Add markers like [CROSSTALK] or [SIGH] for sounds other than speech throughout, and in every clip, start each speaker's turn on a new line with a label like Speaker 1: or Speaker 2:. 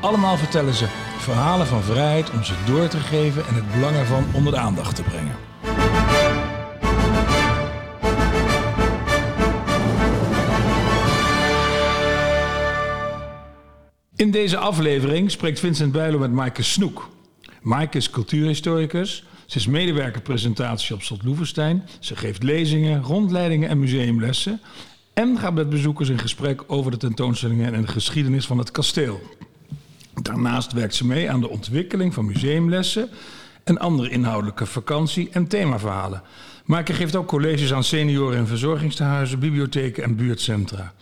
Speaker 1: Allemaal vertellen ze verhalen van vrijheid om ze door te geven en het belang ervan onder de aandacht te brengen. In deze aflevering spreekt Vincent Bijlo met Maaike Snoek. Maaike is cultuurhistoricus. Ze is medewerker presentatie op Slot Loevestein. Ze geeft lezingen, rondleidingen en museumlessen. En gaat met bezoekers in gesprek over de tentoonstellingen en de geschiedenis van het kasteel. Daarnaast werkt ze mee aan de ontwikkeling van museumlessen en andere inhoudelijke vakantie- en themaverhalen. Maaike geeft ook colleges aan senioren- en verzorgingstehuizen, bibliotheken en buurtcentra.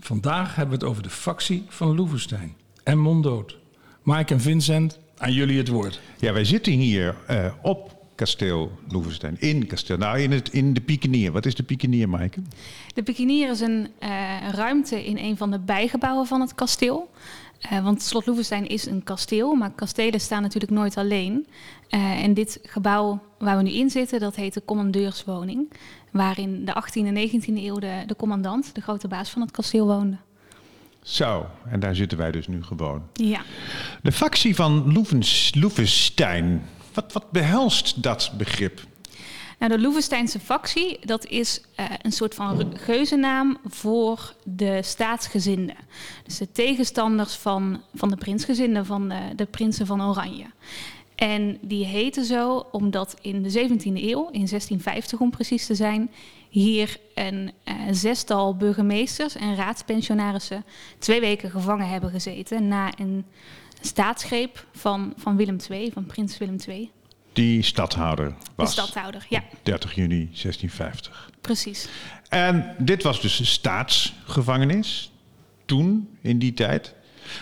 Speaker 1: Vandaag hebben we het over de factie van Loevestein en Monddood. Maaike en Vincent, aan jullie het woord.
Speaker 2: Ja, wij zitten hier uh, op kasteel Loevestein. In kasteel. Nou, in, het, in de Pikenier. Wat is de Pikenier, Maaike?
Speaker 3: De Pikenier is een uh, ruimte in een van de bijgebouwen van het kasteel. Uh, want Slot Loevestein is een kasteel, maar kastelen staan natuurlijk nooit alleen. en dit gebouw waar we nu in zitten, dat heet de commandeurswoning. Waarin de 18e en 19e eeuw de, de commandant, de grote baas van het kasteel, woonde.
Speaker 2: Zo, en daar zitten wij dus nu gewoon.
Speaker 3: Ja.
Speaker 2: De factie van Loevestein, wat, wat behelst dat begrip?
Speaker 3: Nou, de Loevesteinse factie, dat is uh, een soort van geuzennaam voor de staatsgezinden. Dus de tegenstanders van, van de prinsgezinden, van de, de prinsen van Oranje. En die heten zo omdat in de 17e eeuw, in 1650 om precies te zijn, hier een uh, zestal burgemeesters en raadspensionarissen twee weken gevangen hebben gezeten na een staatsgreep van, van Willem II, van prins Willem II.
Speaker 2: Die stadhouder was.
Speaker 3: De stadhouder, ja.
Speaker 2: 30 juni 1650.
Speaker 3: Precies.
Speaker 2: En dit was dus een staatsgevangenis toen, in die tijd.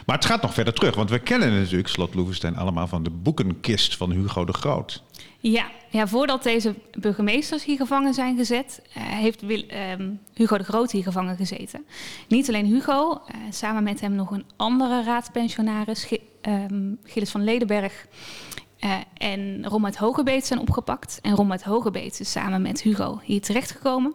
Speaker 2: Maar het gaat nog verder terug, want we kennen natuurlijk Slot Loevestein allemaal van de boekenkist van Hugo de Groot.
Speaker 3: Ja, ja voordat deze burgemeesters hier gevangen zijn gezet, uh, heeft Wil, uh, Hugo de Groot hier gevangen gezeten. Niet alleen Hugo, uh, samen met hem nog een andere raadspensionaris, G um, Gilles van Ledenberg uh, en uit Hogebeet zijn opgepakt. En uit Hogebeet is samen met Hugo hier terechtgekomen.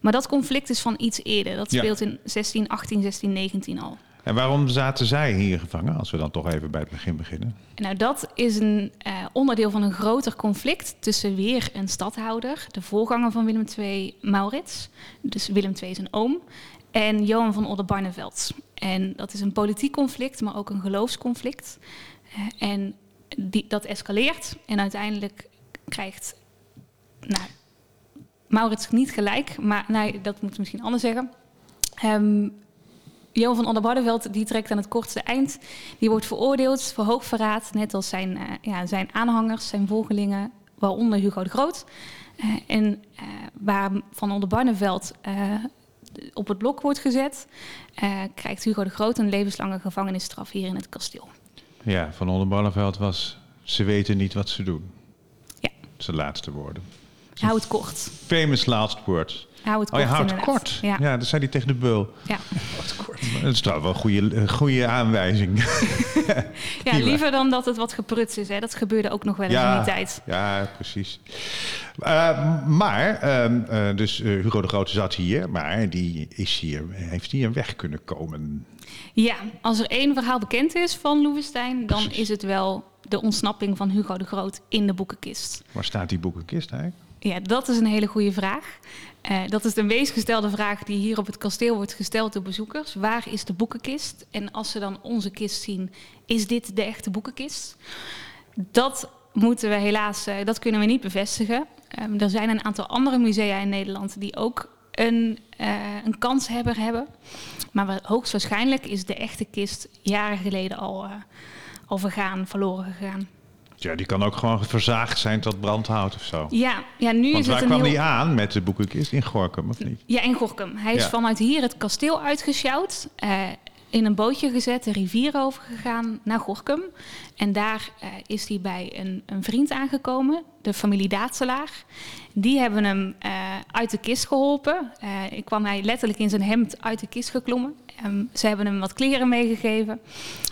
Speaker 3: Maar dat conflict is van iets eerder. Dat speelt ja. in 1618, 1619 al.
Speaker 2: En waarom zaten zij hier gevangen, als we dan toch even bij het begin beginnen?
Speaker 3: Nou, dat is een uh, onderdeel van een groter conflict tussen weer een stadhouder, de voorganger van Willem II, Maurits. Dus Willem II is een oom. En Johan van Oldenbarneveld. En dat is een politiek conflict, maar ook een geloofsconflict. Uh, en die, dat escaleert. En uiteindelijk krijgt nou, Maurits niet gelijk, maar nee, dat moet ik misschien anders zeggen. Um, Johan van Oldenbarneveld die trekt aan het kortste eind. Die wordt veroordeeld voor hoogverraad, net als zijn, uh, ja, zijn aanhangers, zijn volgelingen, waaronder Hugo de Groot. Uh, en uh, waar Van Oldenbarneveld op het blok wordt gezet, krijgt Hugo de Groot een levenslange gevangenisstraf hier in het kasteel.
Speaker 2: Ja, Van Oldenbarneveld was, ze weten niet wat ze doen.
Speaker 3: Ja.
Speaker 2: Zijn laatste woorden.
Speaker 3: Hou het kort.
Speaker 2: Famous last words.
Speaker 3: Hou het
Speaker 2: oh,
Speaker 3: kort.
Speaker 2: je houdt
Speaker 3: inderdaad.
Speaker 2: kort.
Speaker 3: Ja.
Speaker 2: Ja. dat zei hij tegen de beul.
Speaker 3: Ja.
Speaker 2: Dat is trouwens wel een goede, een goede aanwijzing. [LAUGHS]
Speaker 3: ja, liever dan dat het wat gepruts is. Hè. Dat gebeurde ook nog wel eens in die tijd.
Speaker 2: Ja, precies. Uh, maar, uh, uh, dus Hugo de Grote zat hier, maar die is hier, heeft hier weg kunnen komen.
Speaker 3: Ja, als er één verhaal bekend is van Loevestein, dan is het wel de ontsnapping van Hugo de Groot in de boekenkist.
Speaker 2: Waar staat die boekenkist eigenlijk?
Speaker 3: Ja, dat is een hele goede vraag. Uh, dat is de meest gestelde vraag die hier op het kasteel wordt gesteld door bezoekers. Waar is de boekenkist? En als ze dan onze kist zien, is dit de echte boekenkist? Dat moeten we helaas, uh, dat kunnen we niet bevestigen. Um, er zijn een aantal andere musea in Nederland die ook een, uh, een kanshebber hebben. Maar hoogstwaarschijnlijk is de echte kist jaren geleden al, al vergaan, verloren gegaan.
Speaker 2: Ja, die kan ook gewoon verzaagd zijn tot brandhout of zo.
Speaker 3: Ja, ja nu
Speaker 2: Want
Speaker 3: is het
Speaker 2: waar
Speaker 3: een
Speaker 2: kwam
Speaker 3: heel...
Speaker 2: die aan met de boekenkist? In Gorkum, of niet?
Speaker 3: Ja, in Gorkum. Hij is vanuit hier het kasteel uitgesjouwd. Uh, in een bootje gezet, de rivier overgegaan naar Gorkum. En daar uh, is hij bij een, een, vriend aangekomen, de familie Daatselaar. Die hebben hem uh, uit de kist geholpen. Uh, ik kwam hij letterlijk in zijn hemd uit de kist geklommen. Um, ze hebben hem wat kleren meegegeven.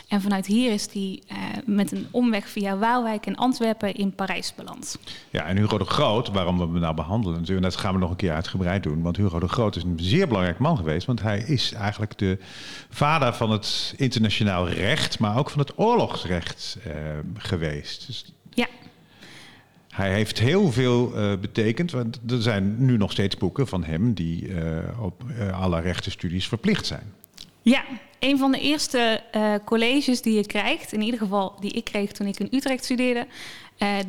Speaker 3: En vanuit hier is hij uh, met een omweg via Waalwijk en Antwerpen in Parijs beland.
Speaker 2: Ja, en Hugo de Groot, waarom we hem nou behandelen, en dat gaan we nog een keer uitgebreid doen. Want Hugo de Groot is een zeer belangrijk man geweest. Want hij is eigenlijk de vader van het internationaal recht, maar ook van het oorlogsrecht geweest. Dus. Hij heeft heel veel uh, betekend, want er zijn nu nog steeds boeken van hem die uh, op uh, alle rechtenstudies verplicht zijn.
Speaker 3: Ja, een van de eerste colleges die je krijgt, in ieder geval die ik kreeg toen ik in Utrecht studeerde,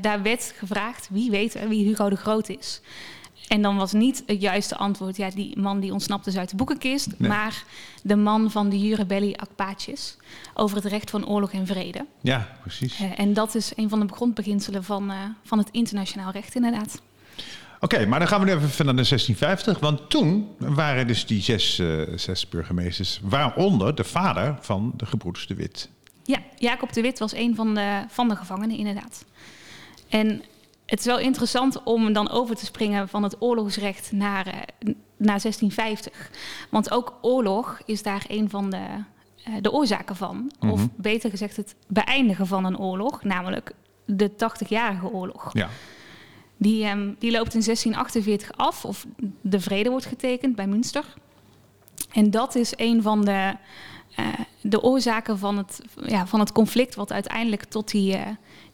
Speaker 3: daar werd gevraagd wie weet wie Hugo de Groot is. En dan was niet het juiste antwoord, ja, die man die ontsnapte dus uit de boekenkist, nee. maar de man van de Jure Belli Akpaatjes over het recht van oorlog en vrede.
Speaker 2: Ja, precies.
Speaker 3: Uh, en dat is een van de grondbeginselen van, van het internationaal recht, inderdaad.
Speaker 2: Oké, okay, maar dan gaan we nu even verder naar 1650. Want toen waren dus die zes, uh, zes burgemeesters, waaronder de vader van de gebroeders de Wit.
Speaker 3: Ja, Jacob de Wit was een van de, van de gevangenen, inderdaad. En het is wel interessant om dan over te springen van het oorlogsrecht naar, uh, naar 1650. Want ook oorlog is daar een van de, uh, de oorzaken van. Mm -hmm. Of beter gezegd, het beëindigen van een oorlog, namelijk de 80-jarige oorlog.
Speaker 2: Ja.
Speaker 3: Die, um, die loopt in 1648 af, of de vrede wordt getekend bij Münster. En dat is een van de, uh, de oorzaken van het, ja, van het conflict, wat uiteindelijk tot die, uh,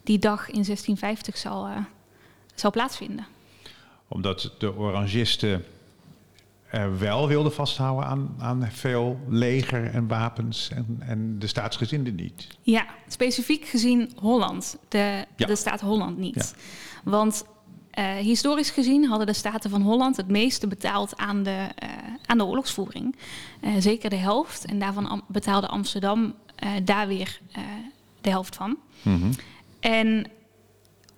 Speaker 3: die dag in 1650 zal, uh, zal plaatsvinden.
Speaker 2: Omdat de Orangisten er wel wilden vasthouden aan, aan veel leger en wapens en, en de staatsgezinden niet.
Speaker 3: Ja, specifiek gezien Holland, de, ja. de staat Holland niet. Ja. Want uh, historisch gezien hadden de Staten van Holland het meeste betaald aan de, uh, aan de oorlogsvoering. Uh, zeker de helft. En daarvan am betaalde Amsterdam daar weer de helft van.
Speaker 2: Mm -hmm.
Speaker 3: En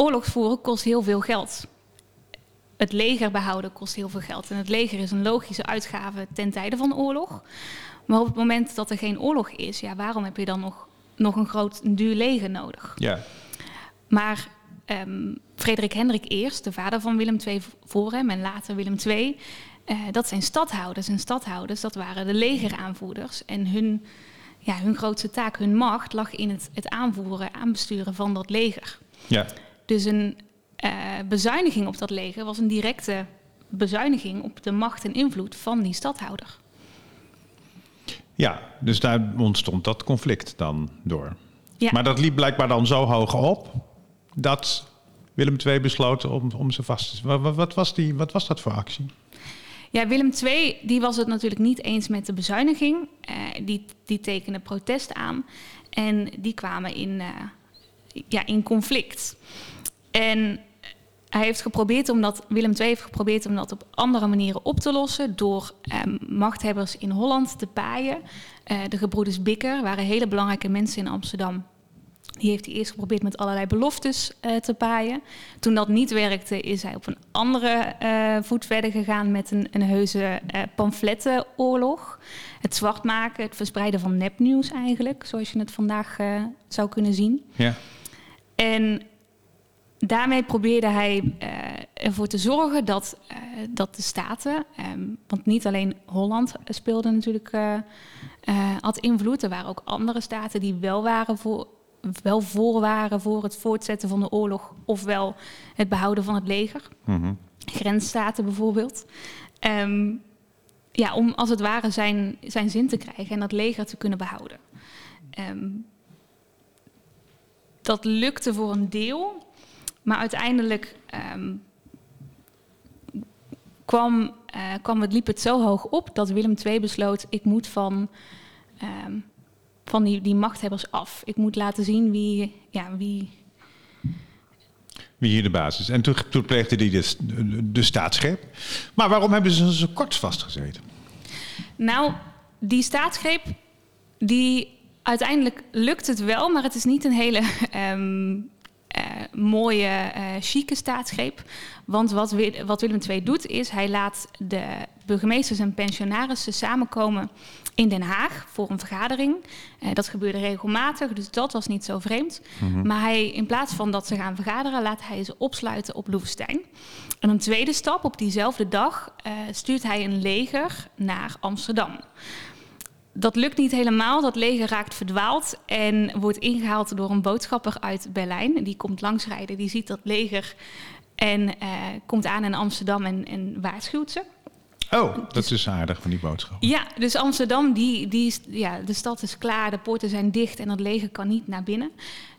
Speaker 3: oorlogsvoeren kost heel veel geld. Het leger behouden kost heel veel geld. En het leger is een logische uitgave ten tijde van oorlog. Maar op het moment dat er geen oorlog is, ja, waarom heb je dan nog, nog een groot, een duur leger nodig?
Speaker 2: Ja.
Speaker 3: Maar um, Frederik Hendrik I, de vader van Willem II voor hem en later Willem II, uh, dat zijn stadhouders. En stadhouders, dat waren de legeraanvoerders. En hun, ja, hun grootste taak, hun macht, lag in het, het aanvoeren, aanbesturen van dat leger.
Speaker 2: Ja.
Speaker 3: Dus een uh, bezuiniging op dat leger was een directe bezuiniging op de macht en invloed van die stadhouder.
Speaker 2: Ja, dus daar ontstond dat conflict dan door.
Speaker 3: Ja.
Speaker 2: Maar dat liep blijkbaar dan zo hoog op dat Willem II besloot om, om ze vast te wat, wat, was die, wat was dat voor actie?
Speaker 3: Ja, Willem II die was het natuurlijk niet eens met de bezuiniging. Uh, die, die tekende protest aan. En die kwamen in, uh, ja, in conflict. En hij heeft geprobeerd om dat, Willem II heeft geprobeerd om dat op andere manieren op te lossen. Door um, machthebbers in Holland te paaien. Uh, de gebroeders Bikker waren hele belangrijke mensen in Amsterdam. Die heeft hij eerst geprobeerd met allerlei beloftes uh, te paaien. Toen dat niet werkte, is hij op een andere uh, voet verder gegaan met een, een heuse uh, pamflettenoorlog. Het zwart maken, het verspreiden van nepnieuws eigenlijk, zoals je het vandaag zou kunnen zien.
Speaker 2: Ja.
Speaker 3: En daarmee probeerde hij ervoor te zorgen dat, dat de staten, um, want niet alleen Holland speelde natuurlijk, had invloed. Er waren ook andere staten die wel waren voor wel voor waren voor het voortzetten van de oorlog, ofwel het behouden van het leger.
Speaker 2: Mm -hmm.
Speaker 3: Grensstaten bijvoorbeeld. Um, ja, om als het ware zijn, zijn zin te krijgen en dat leger te kunnen behouden. Um, dat lukte voor een deel, maar uiteindelijk um, kwam, uh, kwam het, liep het zo hoog op dat Willem II besloot: ik moet van van die, die machthebbers af. Ik moet laten zien wie, ja, wie...
Speaker 2: Wie hier de basis is. En toen, toen pleegde hij de, de, de staatsgreep. Maar waarom hebben ze zo kort vastgezeten?
Speaker 3: Nou, die staatsgreep, die uiteindelijk lukt het wel, maar het is niet een hele um, [LAUGHS] uh, mooie, eh, chique staatsgreep. Want wat, wat Willem II doet, is hij laat de burgemeesters en pensionarissen samenkomen in Den Haag voor een vergadering. Eh, dat gebeurde regelmatig, dus dat was niet zo vreemd. Maar hij, in plaats van dat ze gaan vergaderen, laat hij ze opsluiten op Loevestein. En een tweede stap, op diezelfde dag, eh, stuurt hij een leger naar Amsterdam. Dat lukt niet helemaal. Dat leger raakt verdwaald en wordt ingehaald door een boodschapper uit Berlijn. Die komt langsrijden, die ziet dat leger en eh, komt aan in Amsterdam en, en waarschuwt ze.
Speaker 2: Oh, dat is aardig van die boodschap.
Speaker 3: Ja, dus Amsterdam, die, die, is- ja, de stad is klaar, de poorten zijn dicht en dat leger kan niet naar binnen.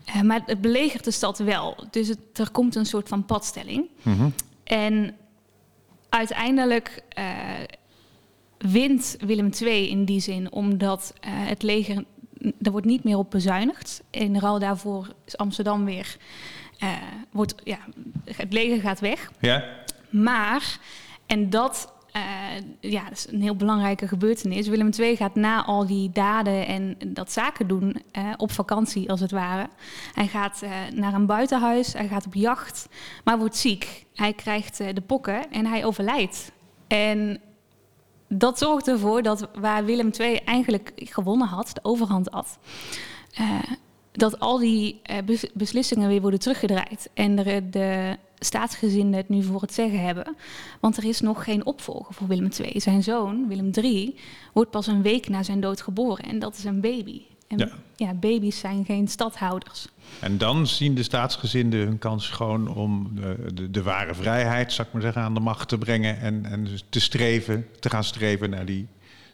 Speaker 3: Eh, maar het belegert de stad wel. Dus het, er komt een soort van padstelling.
Speaker 2: Mhm.
Speaker 3: En uiteindelijk eh, wint Willem II in die zin, omdat eh, het leger, er wordt niet meer op bezuinigd. In ruil daarvoor is Amsterdam weer, eh, wordt, ja, het leger gaat weg.
Speaker 2: Ja?
Speaker 3: Maar, en dat, eh, ja, dat is een heel belangrijke gebeurtenis. Willem II gaat na al die daden en dat zaken doen op vakantie, als het ware. Hij gaat naar een buitenhuis, hij gaat op jacht, maar wordt ziek. Hij krijgt de pokken en hij overlijdt. En dat zorgt ervoor dat waar Willem II eigenlijk gewonnen had, de overhand had, eh, dat al die eh, bes- beslissingen weer worden teruggedraaid. En de, de staatsgezinden het nu voor het zeggen hebben. Want er is nog geen opvolger voor Willem II. Zijn zoon, Willem III, wordt pas een week na zijn dood geboren. En dat is een baby. En
Speaker 2: Ja.
Speaker 3: ja, baby's zijn geen stadhouders.
Speaker 2: En dan zien de staatsgezinden hun kans gewoon om de, de, de ware vrijheid, zou ik maar zeggen, aan de macht te brengen. En, en dus te streven, te gaan streven naar die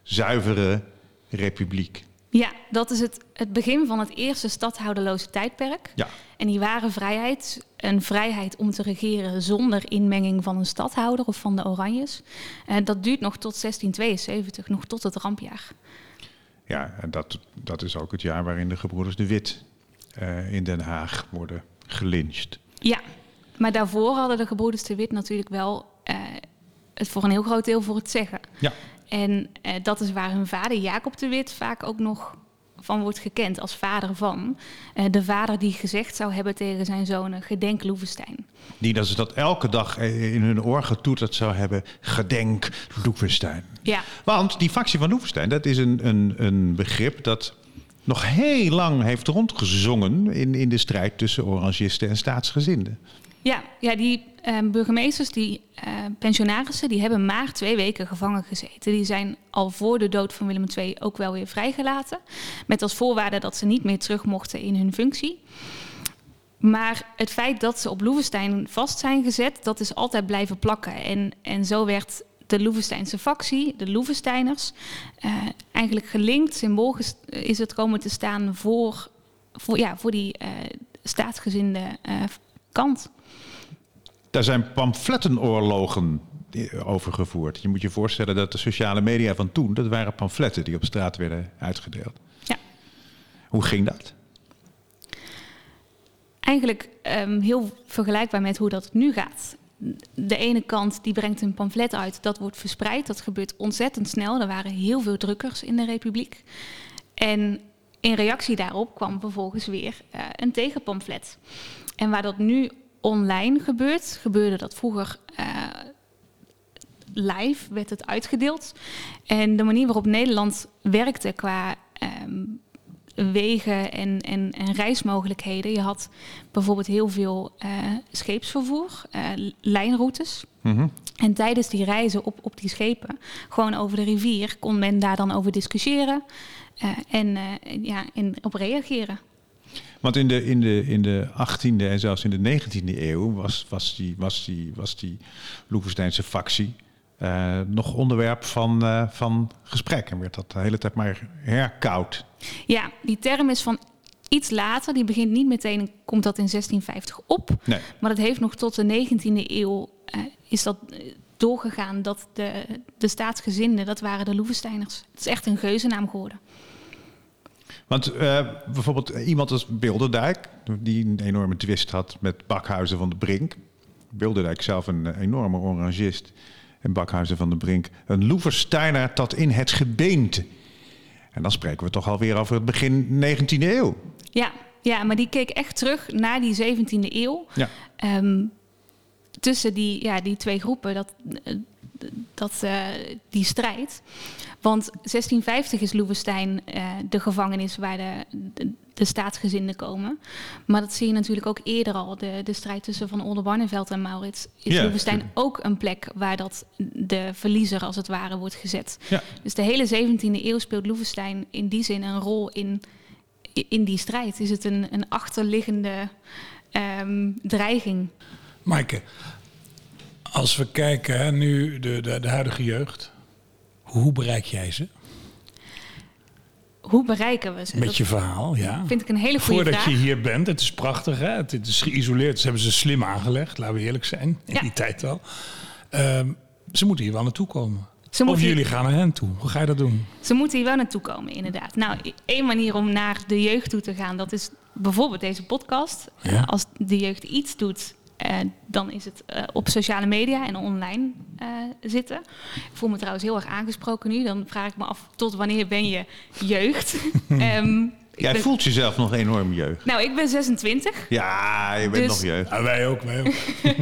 Speaker 2: zuivere republiek.
Speaker 3: Ja, dat is het, het begin van het eerste stadhouderloze tijdperk.
Speaker 2: Ja.
Speaker 3: En die ware vrijheid, een vrijheid om te regeren zonder inmenging van een stadhouder of van de Oranjes, eh, dat duurt nog tot 1672, nog tot het rampjaar.
Speaker 2: Ja, en dat, dat is ook het jaar waarin de gebroeders de Wit eh, in Den Haag worden gelyncht.
Speaker 3: Ja, maar daarvoor hadden de gebroeders de Wit natuurlijk wel eh, het voor een heel groot deel voor het zeggen.
Speaker 2: Ja.
Speaker 3: En eh, dat is waar hun vader Jacob de Wit vaak ook nog van wordt gekend als vader van. Eh, de vader die gezegd zou hebben tegen zijn zonen, gedenk Loevestein.
Speaker 2: Niet dat ze dat elke dag eh, in hun oor getoeterd zou hebben. Gedenk Loevestein.
Speaker 3: Ja,
Speaker 2: Want die factie van Loevestein, dat is een, een, een begrip dat nog heel lang heeft rondgezongen in, in de strijd tussen orangisten en staatsgezinden.
Speaker 3: Ja, ja die eh, burgemeesters, die eh, pensionarissen, die hebben maar twee weken gevangen gezeten. Die zijn al voor de dood van Willem II ook wel weer vrijgelaten. Met als voorwaarde dat ze niet meer terug mochten in hun functie. Maar het feit dat ze op Loevestein vast zijn gezet, dat is altijd blijven plakken. En, en zo werd de Loevesteinse factie, de Loevesteiners, eh, eigenlijk gelinkt, symbool is het komen te staan voor, voor, ja, voor die eh, staatsgezinde kant.
Speaker 2: Daar zijn pamflettenoorlogen eh, over gevoerd. Je moet je voorstellen dat de sociale media van toen, dat waren pamfletten die op straat werden uitgedeeld.
Speaker 3: Ja.
Speaker 2: Hoe ging dat?
Speaker 3: Eigenlijk ehm, heel vergelijkbaar met hoe dat nu gaat. De ene kant die brengt een pamflet uit, dat wordt verspreid. Dat gebeurt ontzettend snel. Er waren heel veel drukkers in de Republiek. En in reactie daarop kwam vervolgens weer eh, een tegenpamflet. En waar dat nu online gebeurt, gebeurde dat vroeger eh, live, werd het uitgedeeld. En de manier waarop Nederland werkte qua ehm, wegen en, en, en reismogelijkheden. Je had bijvoorbeeld heel veel eh, scheepsvervoer, eh, lijnroutes.
Speaker 2: Mhm.
Speaker 3: En tijdens die reizen op, op die schepen, gewoon over de rivier, kon men daar dan over discussiëren en, ja, en op reageren.
Speaker 2: Want in de, in, de, in de 18e en zelfs in de 19e eeuw was, was die, was die, was die Loevesteinse factie eh, nog onderwerp van, eh, van gesprek. En werd dat de hele tijd maar herkoud.
Speaker 3: Ja, die term is van iets later, die begint niet meteen, komt dat in 1650 op.
Speaker 2: Nee.
Speaker 3: Maar dat heeft nog tot de 19e eeuw eh, is dat doorgegaan dat de, de staatsgezinden, dat waren de Loevesteiners. Het is echt een geuzennaam geworden.
Speaker 2: Want eh, bijvoorbeeld iemand als Bilderdijk, die een enorme twist had met Bakhuizen van de Brink. Bilderdijk zelf een eh, enorme orangist. En Bakhuizen van de Brink een Loevesteiner tot in het gebeente. En dan spreken we toch alweer over het begin 19e eeuw.
Speaker 3: Ja, ja, maar die keek echt terug naar die 17e eeuw.
Speaker 2: Ja.
Speaker 3: Ehm, tussen die, ja, die twee groepen, dat, eh, dat, eh, die strijd. Want 1650 is Loevestein eh, de gevangenis waar de, de, de staatsgezinden komen. Maar dat zie je natuurlijk ook eerder al. De, de strijd tussen Van Oldenbarneveld en Maurits. Is
Speaker 2: Ja,
Speaker 3: Loevestein
Speaker 2: tuurlijk.
Speaker 3: ook een plek waar dat de verliezer als het ware wordt gezet.
Speaker 2: Ja.
Speaker 3: Dus de hele 17e eeuw speelt Loevestein in die zin een rol in, in die strijd. Is het een, een achterliggende ehm, dreiging?
Speaker 1: Maaike, als we kijken hè, nu de, de, de huidige jeugd, hoe bereik jij ze?
Speaker 3: Hoe bereiken we ze?
Speaker 1: Met je verhaal, ja.
Speaker 3: vind ik een hele goede
Speaker 1: Voordat
Speaker 3: vraag.
Speaker 1: je hier bent, het is prachtig, hè? het het is geïsoleerd. Ze hebben ze slim aangelegd, laten we eerlijk zijn, in
Speaker 3: Ja.
Speaker 1: die tijd al. Ehm, ze moeten hier wel naartoe komen.
Speaker 3: Ze
Speaker 1: of jullie gaan naar hen toe. Hoe ga je dat doen?
Speaker 3: Ze moeten hier wel naartoe komen, inderdaad. Nou, één manier om naar de jeugd toe te gaan, dat is bijvoorbeeld deze podcast.
Speaker 1: Ja.
Speaker 3: Als de jeugd iets doet, eh, dan is het eh, op sociale media en online eh, zitten. Ik voel me trouwens heel erg aangesproken nu. Dan vraag ik me af, tot wanneer ben je jeugd? [LAUGHS] Ehm, ik
Speaker 2: Jij
Speaker 3: ben-
Speaker 2: voelt jezelf nog enorm jeugd.
Speaker 3: Nou, ik ben 26.
Speaker 2: Ja, je bent
Speaker 3: Dus-
Speaker 2: nog jeugd.
Speaker 1: Ja, wij ook, wij ook. [LAUGHS]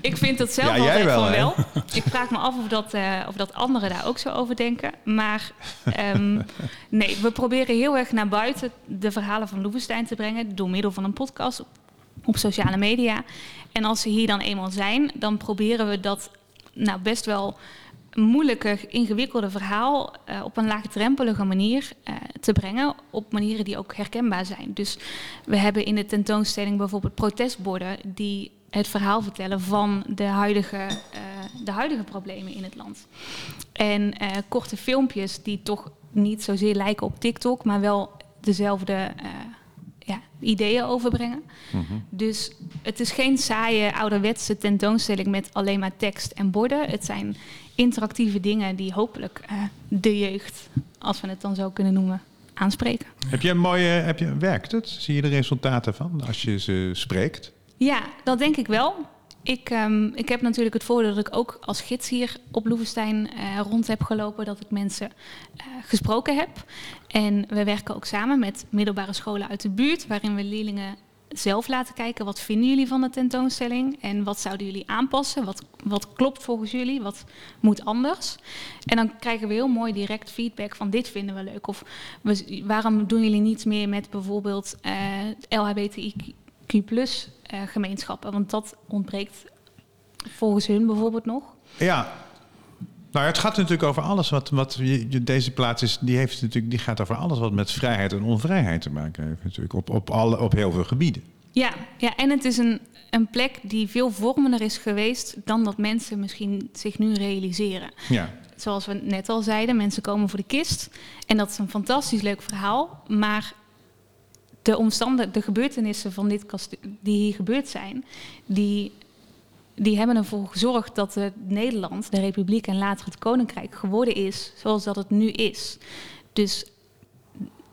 Speaker 3: Ik vind dat zelf
Speaker 2: Ja, jij
Speaker 3: altijd
Speaker 2: wel,
Speaker 3: van
Speaker 2: hè?
Speaker 3: wel. Ik vraag me af of dat, eh, of dat anderen daar ook zo over denken. Maar ehm, [LAUGHS] nee, we proberen heel erg naar buiten de verhalen van Loevestein te brengen... door middel van een podcast op, sociale media. En als ze hier dan eenmaal zijn, dan proberen we dat nou, best wel moeilijke, ingewikkelde verhaal eh, op een laagdrempelige manier eh, te brengen. Op manieren die ook herkenbaar zijn. Dus we hebben in de tentoonstelling bijvoorbeeld protestborden die het verhaal vertellen van de huidige, eh, de huidige problemen in het land. En korte filmpjes die toch niet zozeer lijken op TikTok, maar wel dezelfde ideeën overbrengen. Dus het is geen saaie ouderwetse tentoonstelling met alleen maar tekst en borden. Het zijn interactieve dingen die hopelijk eh, de jeugd, als we het dan zo kunnen noemen, aanspreken.
Speaker 2: Heb je een mooie, heb je, werkt het? Zie je de resultaten van als je ze spreekt?
Speaker 3: Ja, dat denk ik wel. Ik, ehm, ik heb natuurlijk het voordeel dat ik ook als gids hier op Loevestein eh, rond heb gelopen, dat ik mensen eh, gesproken heb. En we werken ook samen met middelbare scholen uit de buurt, waarin we leerlingen zelf laten kijken wat vinden jullie van de tentoonstelling en wat zouden jullie aanpassen, wat, wat klopt volgens jullie, wat moet anders. En dan krijgen we heel mooi direct feedback van dit vinden we leuk of waarom doen jullie niets meer met bijvoorbeeld eh LHBTIQ plus eh, gemeenschappen, want dat ontbreekt volgens hun bijvoorbeeld nog.
Speaker 2: Ja. Nou, het gaat natuurlijk over alles wat, wat je, je- deze plaats is. Die, heeft natuurlijk, die gaat over alles wat met vrijheid en onvrijheid te maken heeft. Natuurlijk op, op, alle, op heel veel gebieden.
Speaker 3: Ja, ja en het is een, een plek die veel vormender is geweest dan dat mensen misschien zich nu realiseren.
Speaker 2: Ja.
Speaker 3: Zoals we net al zeiden, mensen komen voor de kist. En dat is een fantastisch leuk verhaal. Maar de omstandigheden, de gebeurtenissen van dit die hier gebeurd zijn, die, die hebben ervoor gezorgd dat het Nederland, de Republiek en later het Koninkrijk geworden is zoals dat het nu is. Dus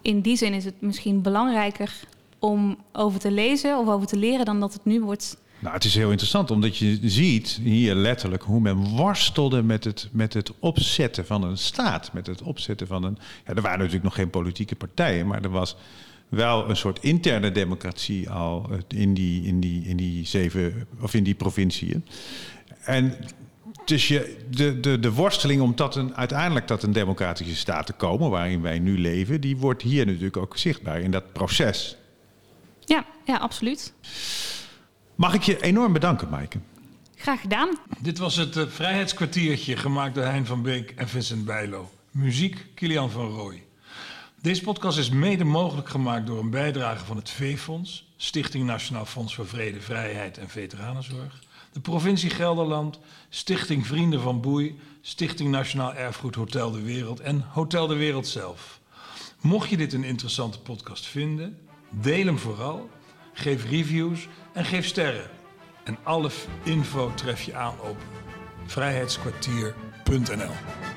Speaker 3: in die zin is het misschien belangrijker om over te lezen of over te leren dan dat het nu wordt.
Speaker 2: Nou, het is heel interessant, omdat je ziet hier letterlijk hoe men worstelde met het, met het opzetten van een staat. Met het opzetten van een. Ja, er waren natuurlijk nog geen politieke partijen, maar er was wel een soort interne democratie al in die, in die, in die zeven of in die provinciën. En dus je, de, de, de worsteling om tot een, uiteindelijk tot een democratische staat te komen, waarin wij nu leven, die wordt hier natuurlijk ook zichtbaar in dat proces.
Speaker 3: Ja, ja, absoluut.
Speaker 2: Mag ik je enorm bedanken, Maaike?
Speaker 3: Graag gedaan.
Speaker 1: Dit was het eh, Vrijheidskwartiertje, gemaakt door Hein van Beek en Vincent Bijlo. Muziek, Kilian van Rooij. Deze podcast is mede mogelijk gemaakt door een bijdrage van het V-Fonds, Stichting Nationaal Fonds voor Vrede, Vrijheid en Veteranenzorg, de provincie Gelderland, Stichting Vrienden van Boei, Stichting Nationaal Erfgoed Hotel de Wereld en Hotel de Wereld zelf. Mocht je dit een interessante podcast vinden, deel hem vooral, geef reviews en geef sterren. En alle info tref je aan op vrijheidskwartier.nl.